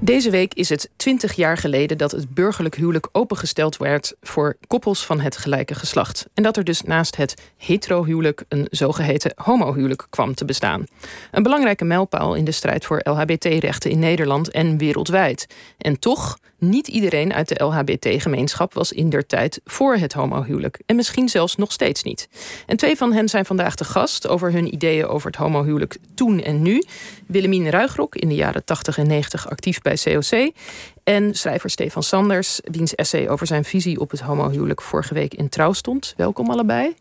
Deze week is het 20 jaar geleden dat het burgerlijk huwelijk opengesteld werd voor koppels van het gelijke geslacht. En dat er dus naast het heterohuwelijk een zogeheten homohuwelijk kwam te bestaan. Een belangrijke mijlpaal in de strijd voor LHBT-rechten in Nederland en wereldwijd. En toch, niet iedereen uit de LHBT-gemeenschap was in der tijd voor het homohuwelijk. En misschien zelfs nog steeds niet. En twee van hen zijn vandaag te gast over hun ideeën over het homohuwelijk toen en nu. Willemien Ruigrok, in de jaren 80 en 90 actief bij COC. En schrijver Stefan Sanders, wiens essay over zijn visie op het homohuwelijk vorige week in Trouw stond. Welkom allebei.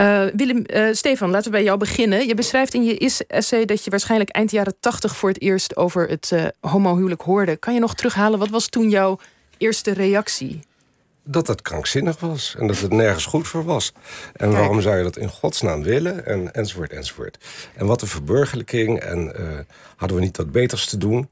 Uh, Willem, uh, Stefan, laten we bij jou beginnen. Je beschrijft in je essay dat je waarschijnlijk eind jaren 80 voor het eerst over het uh, homohuwelijk hoorde. Kan je nog terughalen, wat was toen jouw eerste reactie? Dat het krankzinnig was en dat het nergens goed voor was. En Kijk. waarom zou je dat in godsnaam willen? En, enzovoort, enzovoort. En wat een verburgerlijking. En hadden we niet wat beters te doen?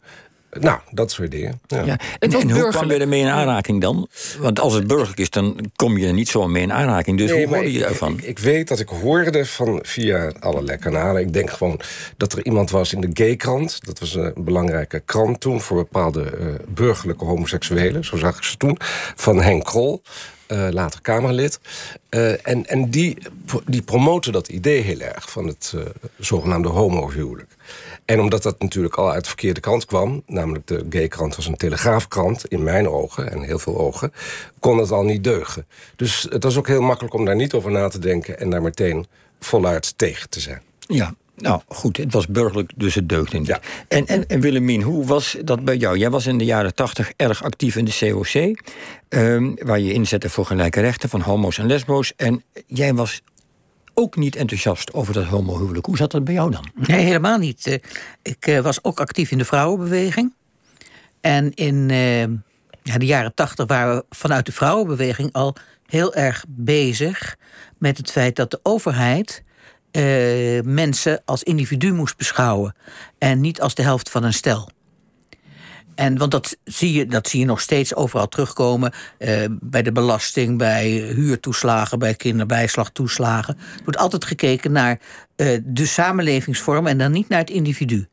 Nou, dat soort dingen. Ja. ja. En, en hoe kwam je ermee in aanraking dan? Want als het burgerlijk is, dan kom je er niet zo mee in aanraking. Dus nee, hoe hoorde je ervan? Ik, ik, weet dat ik hoorde van via allerlei kanalen. Ik denk gewoon dat er iemand was in de gaykrant. Dat was een belangrijke krant toen voor bepaalde uh, burgerlijke homoseksuelen. Zo zag ik ze toen. Van Henk Krol. Uh, later Kamerlid. Uh, en en die, die promoten dat idee heel erg van het uh, zogenaamde homohuwelijk. En omdat dat natuurlijk al uit de verkeerde kant kwam... namelijk de gaykrant was een telegraafkrant, in mijn ogen... en heel veel ogen, kon het al niet deugen. Dus het was ook heel makkelijk om daar niet over na te denken... en daar meteen voluit tegen te zijn. Ja, nou goed, het was burgerlijk, dus het deugde niet. Ja. En, en, en Willemien, hoe was dat bij jou? Jij was in de jaren tachtig erg actief in de COC... Um, waar je inzette voor gelijke rechten van homo's en lesbo's. En jij was ook niet enthousiast over dat homohuwelijk. Hoe zat dat bij jou dan? Nee, helemaal niet. Eh, ik eh, was ook actief in de vrouwenbeweging. En in eh, de jaren tachtig waren we vanuit de vrouwenbeweging al heel erg bezig met het feit dat de overheid mensen als individu moest beschouwen en niet als de helft van een stel. En, want dat zie, je, dat zie je nog steeds overal terugkomen. Eh, bij de belasting, bij huurtoeslagen, bij kinderbijslagtoeslagen. Er wordt altijd gekeken naar uh, de samenlevingsvorm en dan niet naar het individu.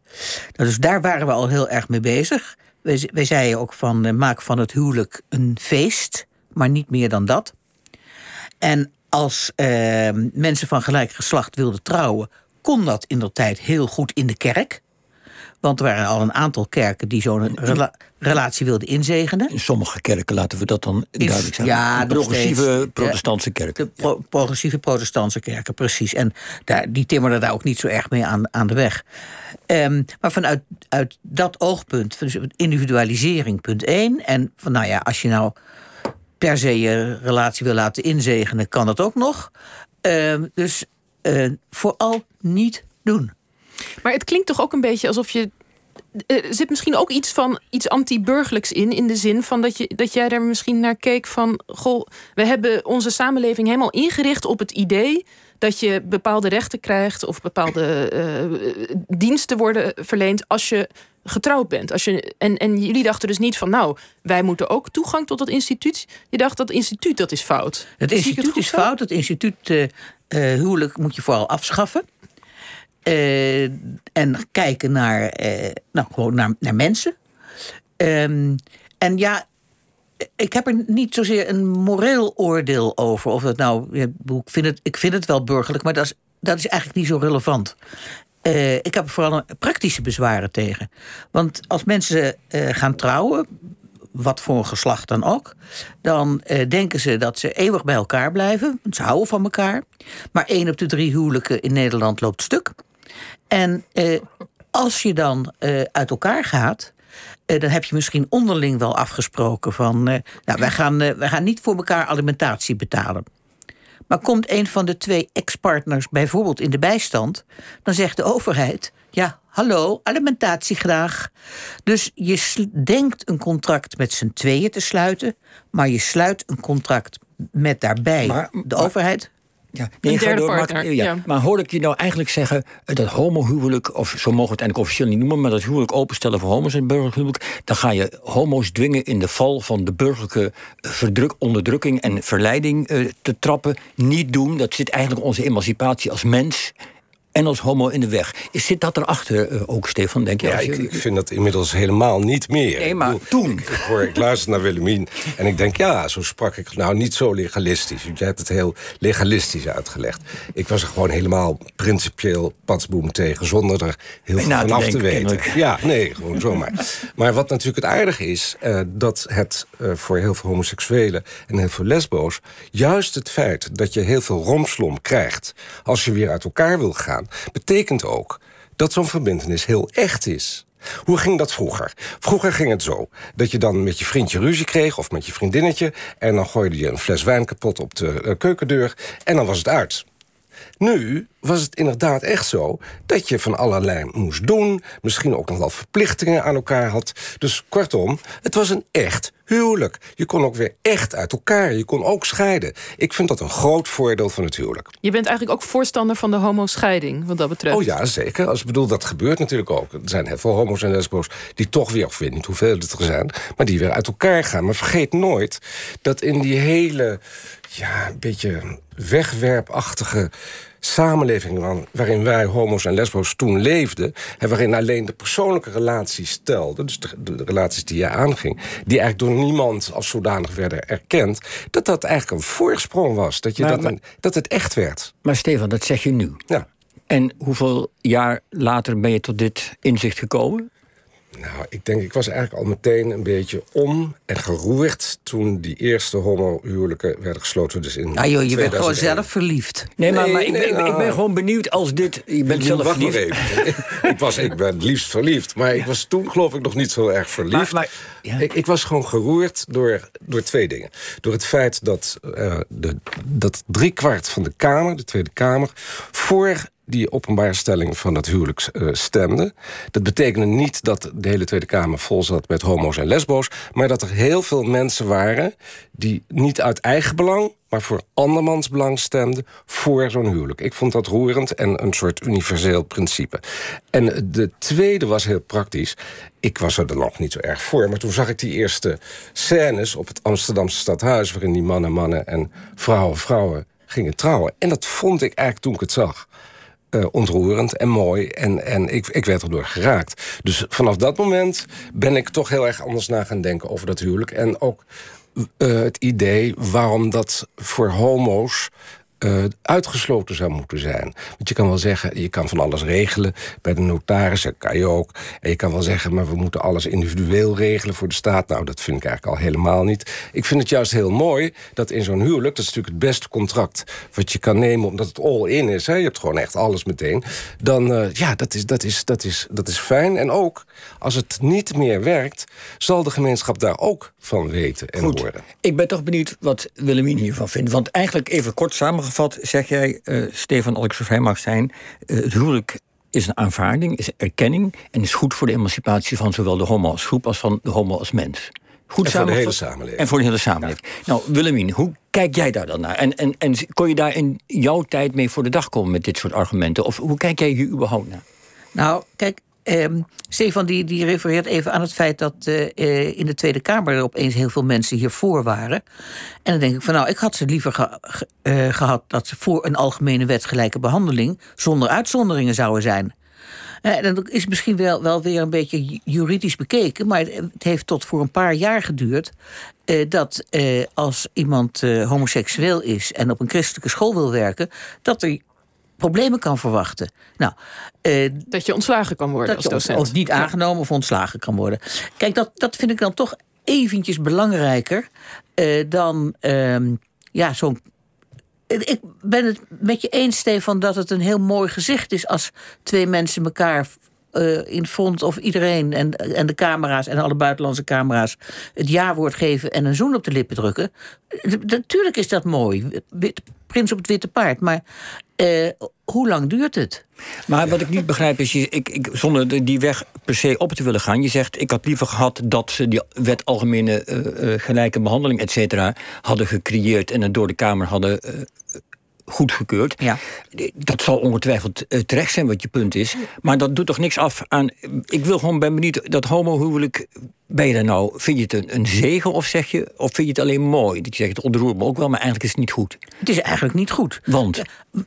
Nou, dus daar waren we al heel erg mee bezig. Wij, wij zeiden ook van uh, maak van het huwelijk een feest, maar niet meer dan dat. En als mensen van gelijk geslacht wilden trouwen, kon dat in de tijd heel goed in de kerk. Want er waren al een aantal kerken die zo'n relatie wilden inzegenen. In sommige kerken laten we dat dan duidelijk zijn. Ja, de progressieve protestantse kerken. De pro progressieve protestantse kerken, precies. En daar, die timmerden daar ook niet zo erg mee aan, aan de weg. Um, maar vanuit uit dat oogpunt, dus individualisering, punt één. En van nou ja, als je nou per se je relatie wil laten inzegenen, kan dat ook nog. Um, dus uh, vooral niet doen. Maar het klinkt toch ook een beetje alsof je er zit misschien ook iets van iets anti-burgerlijks in. In de zin van dat, je, dat jij er misschien naar keek van. Goh, we hebben onze samenleving helemaal ingericht op het idee. dat je bepaalde rechten krijgt. of bepaalde uh, diensten worden verleend. als je getrouwd bent. Als je, en, en jullie dachten dus niet van. nou, wij moeten ook toegang tot dat instituut. Je dacht dat instituut dat is fout. Het instituut het is fout. Het instituut uh, huwelijk moet je vooral afschaffen. Uh, en kijken naar, uh, nou, gewoon naar, naar mensen. Um, en ja, ik heb er niet zozeer een moreel oordeel over. Of dat nou, ik vind het, ik vind het wel burgerlijk, maar dat is, dat is eigenlijk niet zo relevant. Uh, ik heb er vooral praktische bezwaren tegen. Want als mensen gaan trouwen, wat voor een geslacht dan ook, dan denken ze dat ze eeuwig bij elkaar blijven. Ze houden van elkaar. Maar één op de drie huwelijken in Nederland loopt stuk. En eh, als je dan eh, uit elkaar gaat, uh, dan heb je misschien onderling wel afgesproken van, nou, wij gaan, wij gaan niet voor elkaar alimentatie betalen. Maar komt een van de twee ex-partners bijvoorbeeld in de bijstand, dan zegt de overheid: ja, hallo, alimentatie graag. Dus je denkt een contract met z'n tweeën te sluiten, maar je sluit een contract met daarbij de overheid. Ja, een derde door, partner. Maar, ja. maar hoor ik je nou eigenlijk zeggen eh, dat homohuwelijk, of zo mogen we het eigenlijk officieel niet noemen, maar dat huwelijk openstellen voor homo's en burgerhuwelijk, dan ga je homo's dwingen in de val van de burgerlijke eh, verdruk, onderdrukking en verleiding uh, te trappen. Niet doen, dat zit eigenlijk onze emancipatie als mens en als homo in de weg. Zit dat erachter uh, ook, Stefan, denk je? Ja, ik, ik, vind dat inmiddels helemaal niet meer. Nee, maar toen. Ik, hoor, ik luister naar Willemien en ik denk, ja, zo sprak ik nou niet zo legalistisch. Je hebt het heel legalistisch uitgelegd. Ik was er gewoon helemaal principieel patsboom tegen, zonder er heel veel van af te weten. Ja, nee, gewoon zomaar. maar wat natuurlijk het aardige is, uh, dat het uh, voor heel veel homoseksuelen en heel veel lesbo's, juist het feit dat je heel veel romslom krijgt als je weer uit elkaar wil gaan, betekent ook dat zo'n verbindenis heel echt is. Hoe ging dat vroeger? Vroeger ging het zo dat je dan met je vriendje ruzie kreeg of met je vriendinnetje en dan gooide je een fles wijn kapot op de uh, keukendeur en dan was het uit. Nu was het inderdaad echt zo dat je van allerlei moest doen. Misschien ook nog wel verplichtingen aan elkaar had. Dus kortom, het was een echt huwelijk. Je kon ook weer echt uit elkaar. Je kon ook scheiden. Ik vind dat een groot voordeel van het huwelijk. Je bent eigenlijk ook voorstander van de homoscheiding, wat dat betreft. Oh ja, zeker. Als ik bedoel, dat gebeurt natuurlijk ook. Er zijn heel veel homo's en lesbo's die toch weer, of weet niet hoeveel het er zijn... maar die weer uit elkaar gaan. Maar vergeet nooit dat in die hele, ja, een beetje wegwerpachtige samenleving waarin wij homo's en lesbo's toen leefden... en waarin alleen de persoonlijke relaties stelden... dus de, de, relaties die je aanging... die eigenlijk door niemand als zodanig werden erkend... dat dat eigenlijk een voorsprong was. Dat, je Maar- dat, maar- dat het echt werd. Maar Stefan, dat zeg je nu. Ja. En hoeveel jaar later ben je tot dit inzicht gekomen? Nou, ik denk, ik was eigenlijk al meteen een beetje om en geroerd... toen die eerste homohuwelijken werden gesloten. Dus in Nou joh, je bent gewoon 2001. zelf verliefd. Nee, maar, Nee, maar ik, nee, ben, ik ben- ik ben nou. gewoon benieuwd als dit... Je bent zelf Wacht nog verliefd. even. ik, was, ik ben het liefst verliefd. Maar ik was toen geloof ik nog niet zo erg verliefd. Maar- maar- ja. ik, ik was gewoon geroerd door, door twee dingen. Door het feit dat, eh de, dat driekwart van de Kamer, de Tweede Kamer... voor die openbaarstelling van dat huwelijk eh, stemde. Dat betekende niet dat de hele Tweede Kamer vol zat met homo's en lesbo's... maar dat er heel veel mensen waren die niet uit eigen belang... maar voor andermans belang stemden voor zo'n huwelijk. Ik vond dat roerend en een soort universeel principe. En de tweede was heel praktisch. Ik was er dan nog niet zo erg voor, maar toen zag ik die eerste scènes... op het Amsterdamse stadhuis... waarin die mannen mannen en vrouwen vrouwen gingen trouwen. En dat vond ik eigenlijk toen ik het zag eh, ontroerend en mooi. En, en ik, ik werd erdoor geraakt. Dus vanaf dat moment ben ik toch heel erg anders na gaan denken over dat huwelijk. En ook eh, het idee waarom dat voor homo's eh, uitgesloten zou moeten zijn. Want je kan wel zeggen, je kan van alles regelen. Bij de notaris dat kan je ook. En je kan wel zeggen, maar we moeten alles individueel regelen voor de staat. Nou, dat vind ik eigenlijk al helemaal niet. Ik vind het juist heel mooi dat in zo'n huwelijk... dat is natuurlijk het beste contract wat je kan nemen... omdat het all-in is. Hè? Je hebt gewoon echt alles meteen. Dan, eh, ja, dat is, dat, is, dat, is, dat is fijn. En ook, als het niet meer werkt... zal de gemeenschap daar ook van weten en Goed. horen. Ik ben toch benieuwd wat Willemien hiervan vindt. Want eigenlijk even kort samengevat zeg jij, eh, Stefan, als ik zo vrij mag zijn... eh, het huwelijk is een aanvaarding, is erkenning... en is goed voor de emancipatie van zowel de homo als groep... als van de homo als mens. Goed En voor de hele samengevat? samenleving. En voor de hele samenleving. Nou, Willemien, hoe kijk jij daar dan naar? En, en, en kon je daar in jouw tijd mee voor de dag komen met dit soort argumenten? Of hoe kijk jij hier überhaupt naar? Nou, kijk, ehm, Stefan die, die refereert even aan het feit dat eh, eh, in de Tweede Kamer er opeens heel veel mensen hiervoor waren. En dan denk ik van nou, ik had ze liever eh, gehad dat ze voor een algemene wet gelijke behandeling zonder uitzonderingen zouden zijn. En dat is misschien wel, wel weer een beetje ju- juridisch bekeken, maar het, heeft tot voor een paar jaar geduurd. dat als iemand homoseksueel is en op een christelijke school wil werken, dat er problemen kan verwachten. Nou, eh, Dat je ontslagen kan worden dat als je docent. of niet aangenomen of ontslagen kan worden. Kijk, dat, dat vind ik dan toch eventjes belangrijker eh, dan ehm, ja, zo'n. Ik ben het met je eens, Stefan, dat het een heel mooi gezicht is als twee mensen elkaar eh, in front of iedereen en, en de camera's en alle buitenlandse camera's het ja-woord geven en een zoen op de lippen drukken. Eh, Natuurlijk is dat mooi, wit- prins op het witte paard, maar eh, hoe lang duurt het? Maar wat ik niet begrijp is, je- ik, ik, zonder de- die weg per se op te willen gaan... je zegt, ik had liever gehad dat ze die wet algemene eh, eh, gelijke behandeling, et cetera... hadden gecreëerd en het door de Kamer hadden eh, goedgekeurd. Ja. Dat zal ongetwijfeld uh, terecht zijn wat je punt is. Maar dat doet toch niks af aan. Ik wil gewoon ben benieuwd dat homohuwelijk. Ben je daar nou, vind je het een, een zegen of zeg je, of vind je het alleen mooi? Dat je zegt, het ontroert me ook wel, maar eigenlijk is het niet goed. Het is eigenlijk niet goed. Want?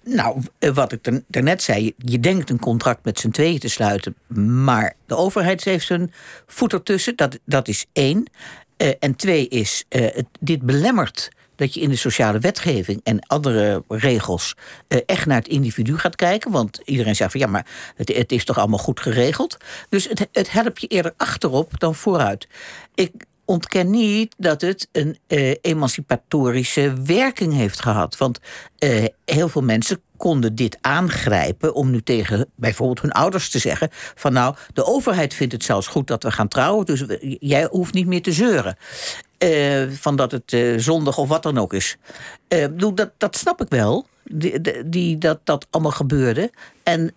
nou, wat ik daarnet zei, je denkt een contract met z'n tweeën te sluiten, maar de overheid heeft zijn voet ertussen. Dat, dat is één. Uh, en twee is, uh, het, dit belemmert dat je in de sociale wetgeving en andere regels uh, echt naar het individu gaat kijken. Want iedereen zegt van ja, maar het, het is toch allemaal goed geregeld. Dus het, het helpt je eerder achterop dan vooruit. Ik ontken niet dat het een uh, emancipatorische werking heeft gehad. Want uh, heel veel mensen konden dit aangrijpen om nu tegen bijvoorbeeld hun ouders te zeggen: van nou, de overheid vindt het zelfs goed dat we gaan trouwen, dus jij hoeft niet meer te zeuren. Uh, van dat het uh, zondag of wat dan ook is. Uh, dat, dat snap ik wel, die, dat dat allemaal gebeurde. En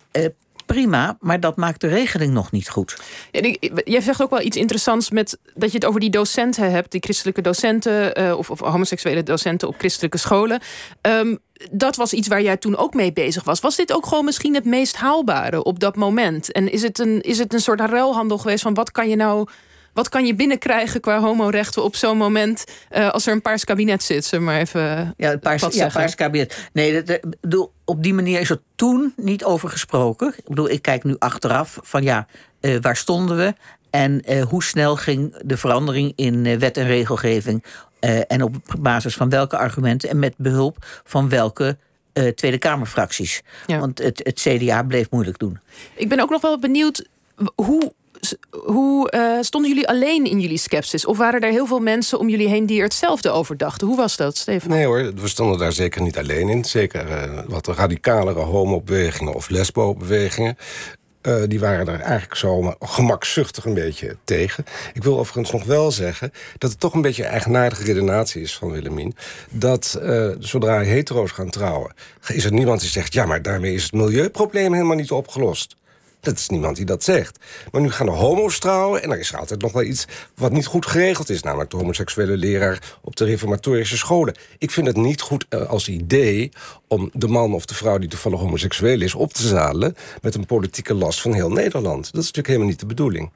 prima, maar dat maakt de regeling nog niet goed. Ja, jij zegt ook wel iets interessants met dat je het over die docenten hebt, die christelijke docenten of, of, homoseksuele docenten op christelijke scholen. Um, dat was iets waar jij toen ook mee bezig was. Was dit ook gewoon misschien het meest haalbare op dat moment? En is het een, is het een soort ruilhandel geweest van wat kan je nou wat kan je binnenkrijgen qua homorechten op zo'n moment uh, als er een paars kabinet zit? Zeg maar even. Ja, een paars, ja, paars kabinet. Nee, dat, bedoel, op die manier is er toen niet over gesproken. Ik bedoel, ik kijk nu achteraf van ja, uh, waar stonden we? En uh, hoe snel ging de verandering in wet en regelgeving? en op basis van welke argumenten en met behulp van welke Tweede Kamerfracties. Ja. Want het, het CDA bleef moeilijk doen. Ik ben ook nog wel benieuwd hoe hoe uh, stonden jullie alleen in jullie sceptisch? Of waren er heel veel mensen om jullie heen die er hetzelfde over dachten? Hoe was dat, Steven? Nee hoor, we stonden daar zeker niet alleen in. Zeker uh, wat radicalere homobewegingen of lesbo-bewegingen. Uh, die waren er eigenlijk zo gemakzuchtig een beetje tegen. Ik wil overigens nog wel zeggen dat het toch een beetje een eigenaardige redenatie is van Willemien. Dat zodra hetero's gaan trouwen, is er niemand die zegt: ja, maar daarmee is het milieuprobleem helemaal niet opgelost. Dat is niemand die dat zegt. Maar nu gaan er homo's trouwen en er is altijd nog wel iets wat niet goed geregeld is. Namelijk de homoseksuele leraar op de reformatorische scholen. Ik vind het niet goed eh, als idee om de man of de vrouw die toevallig homoseksueel is op te zadelen met een politieke last van heel Nederland. Dat is natuurlijk helemaal niet de bedoeling.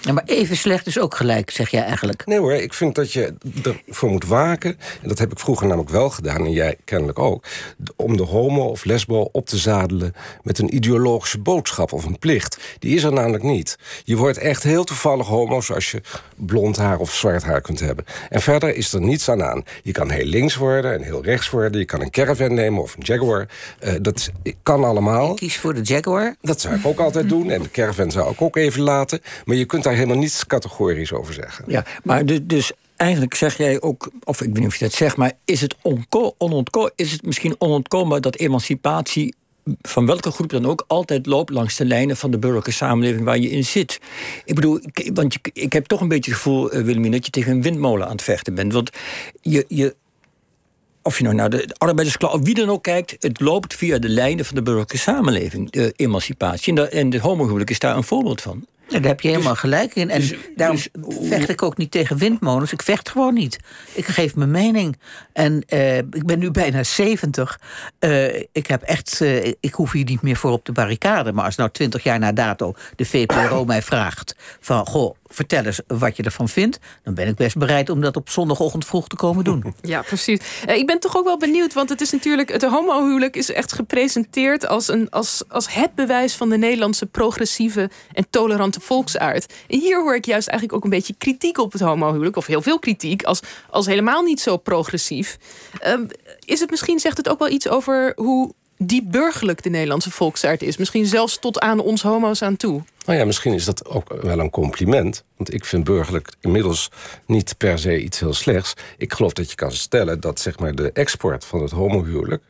Ja, maar even slecht is ook gelijk, zeg jij eigenlijk. Nee hoor, ik vind dat je ervoor moet waken. En dat heb ik vroeger namelijk wel gedaan, en jij kennelijk ook. Om de homo of lesbo op te zadelen met een ideologische boodschap of een plicht. Die is er namelijk niet. Je wordt echt heel toevallig homo als je blond haar of zwart haar kunt hebben. En verder is er niets aan aan. Je kan heel links worden en heel rechts worden. Je kan een caravan nemen of een Jaguar. Uh, dat kan allemaal. Ik kies voor de Jaguar. Dat zou ik ook altijd doen. En de caravan zou ik ook even laten. Maar je kunt daar helemaal niets categorisch over zeggen. Ja, maar dus, dus eigenlijk zeg jij ook, of ik weet niet of je dat zegt, maar is het, onontko is het misschien onontkoombaar dat emancipatie van welke groep dan ook altijd loopt langs de lijnen van de burgerlijke samenleving waar je in zit. Ik bedoel, want ik heb toch een beetje het gevoel, uh, Willemien, dat je tegen een windmolen aan het vechten bent. Want je, je, of je nou naar de arbeidersklasse, of wie dan ook kijkt, het loopt via de lijnen van de burgerlijke samenleving, de emancipatie. En, de, en de is daar een voorbeeld van. Ja, daar heb je helemaal dus- gelijk in. En dus- daarom dus- vecht ik ook niet tegen windmolens. Ik vecht gewoon niet. Ik geef mijn mening. En uh, ik ben nu bijna 70. Uh, ik heb echt. Uh, ik hoef hier niet meer voor op de barricade. Maar als nou 20 jaar na dato de VPRO mij vraagt: van goh, vertel eens wat je ervan vindt. Dan ben ik best bereid om dat op zondagochtend vroeg te komen doen. Ja, precies. Eh, ik ben toch ook wel benieuwd, want het is natuurlijk. Het homohuwelijk is echt gepresenteerd als, een, als, als het bewijs van de Nederlandse progressieve en tolerante volksaard. En hier hoor ik juist eigenlijk ook een beetje kritiek op het homohuwelijk, of heel veel kritiek, als, als helemaal niet zo progressief. Uh, is het misschien, zegt het ook wel iets over hoe die burgerlijk de Nederlandse volksaard is. Misschien zelfs tot aan ons homo's aan toe. Nou ja, misschien is dat ook wel een compliment. Want ik vind burgerlijk inmiddels niet per se iets heel slechts. Ik geloof dat je kan stellen dat zeg maar, de export van het homohuwelijk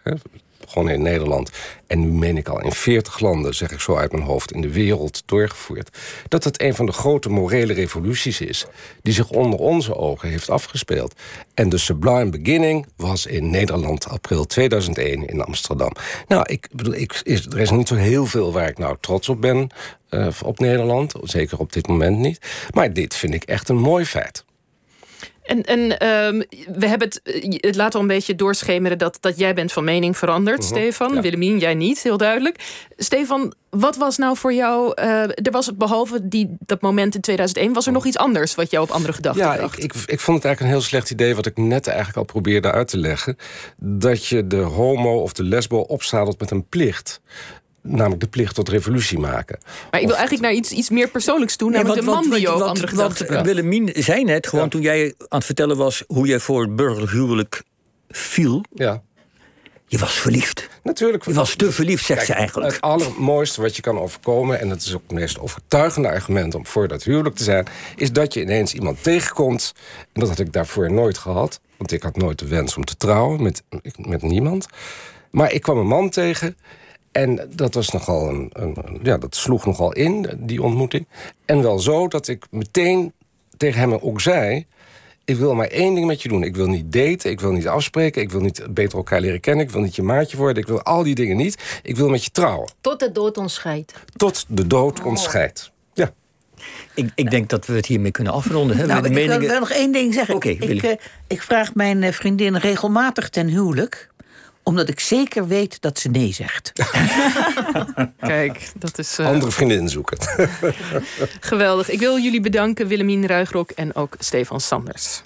gewoon in Nederland... en nu meen ik al in 40 landen, zeg ik zo uit mijn hoofd... in de wereld doorgevoerd... dat het een van de grote morele revoluties is... die zich onder onze ogen heeft afgespeeld. En de Sublime Beginning was in Nederland april 2001 in Amsterdam. Nou, ik bedoel, ik, is, er is niet zo heel veel waar ik nou trots op ben... Uh, op Nederland, zeker op dit moment niet. Maar dit vind ik echt een mooi feit. En, en ehm, we hebben het, het laat al een beetje doorschemeren dat, dat jij bent van mening veranderd, Mhm, Stefan. ja. Willemien, jij niet, heel duidelijk. Stefan, wat was nou voor jou... eh, er was behalve die, dat moment in 2001... was er nog iets anders wat jou op andere gedachten Ja, ik, bracht? ik, ik vond het eigenlijk een heel slecht idee... wat ik net eigenlijk al probeerde uit te leggen... dat je de homo of de lesbo opzadelt met een plicht. Namelijk de plicht tot revolutie maken. maar ik wil Of- eigenlijk naar iets, iets meer persoonlijks toe... Nee, namelijk want- de man want- die andere gedachten. Willemien zei net, gewoon Ja. toen jij aan het vertellen was... hoe jij voor het burgerlijk huwelijk viel... Ja, je was verliefd. natuurlijk. Je was te verliefd, zegt ze eigenlijk. Het allermooiste wat je kan overkomen... en dat is ook het meest overtuigende argument om voor dat huwelijk te zijn... is dat je ineens iemand tegenkomt. En dat had ik daarvoor nooit gehad. Want ik had nooit de wens om te trouwen met, met niemand. Maar ik kwam een man tegen... En dat was nogal een, een, een- ja, dat sloeg nogal in, die ontmoeting. En wel zo dat ik meteen tegen hem ook zei... ik wil maar één ding met je doen. Ik wil niet daten, ik wil niet afspreken... ik wil niet beter elkaar leren kennen... ik wil niet je maatje worden, ik wil al die dingen niet. Ik wil met je trouwen. Tot de dood ons scheidt. Tot de dood ons scheidt. Ja. Ik, ik denk dat we het hiermee kunnen afronden. Hè? Nou, ik wil nog één ding zeggen. Oké, ik, eh, ik vraag mijn eh, vriendin regelmatig ten huwelijk omdat ik zeker weet dat ze nee zegt. Kijk, dat is eh, Andere vriendin zoeken. geweldig. Ik wil jullie bedanken, Willemien Ruigrok en ook Stefan Sanders.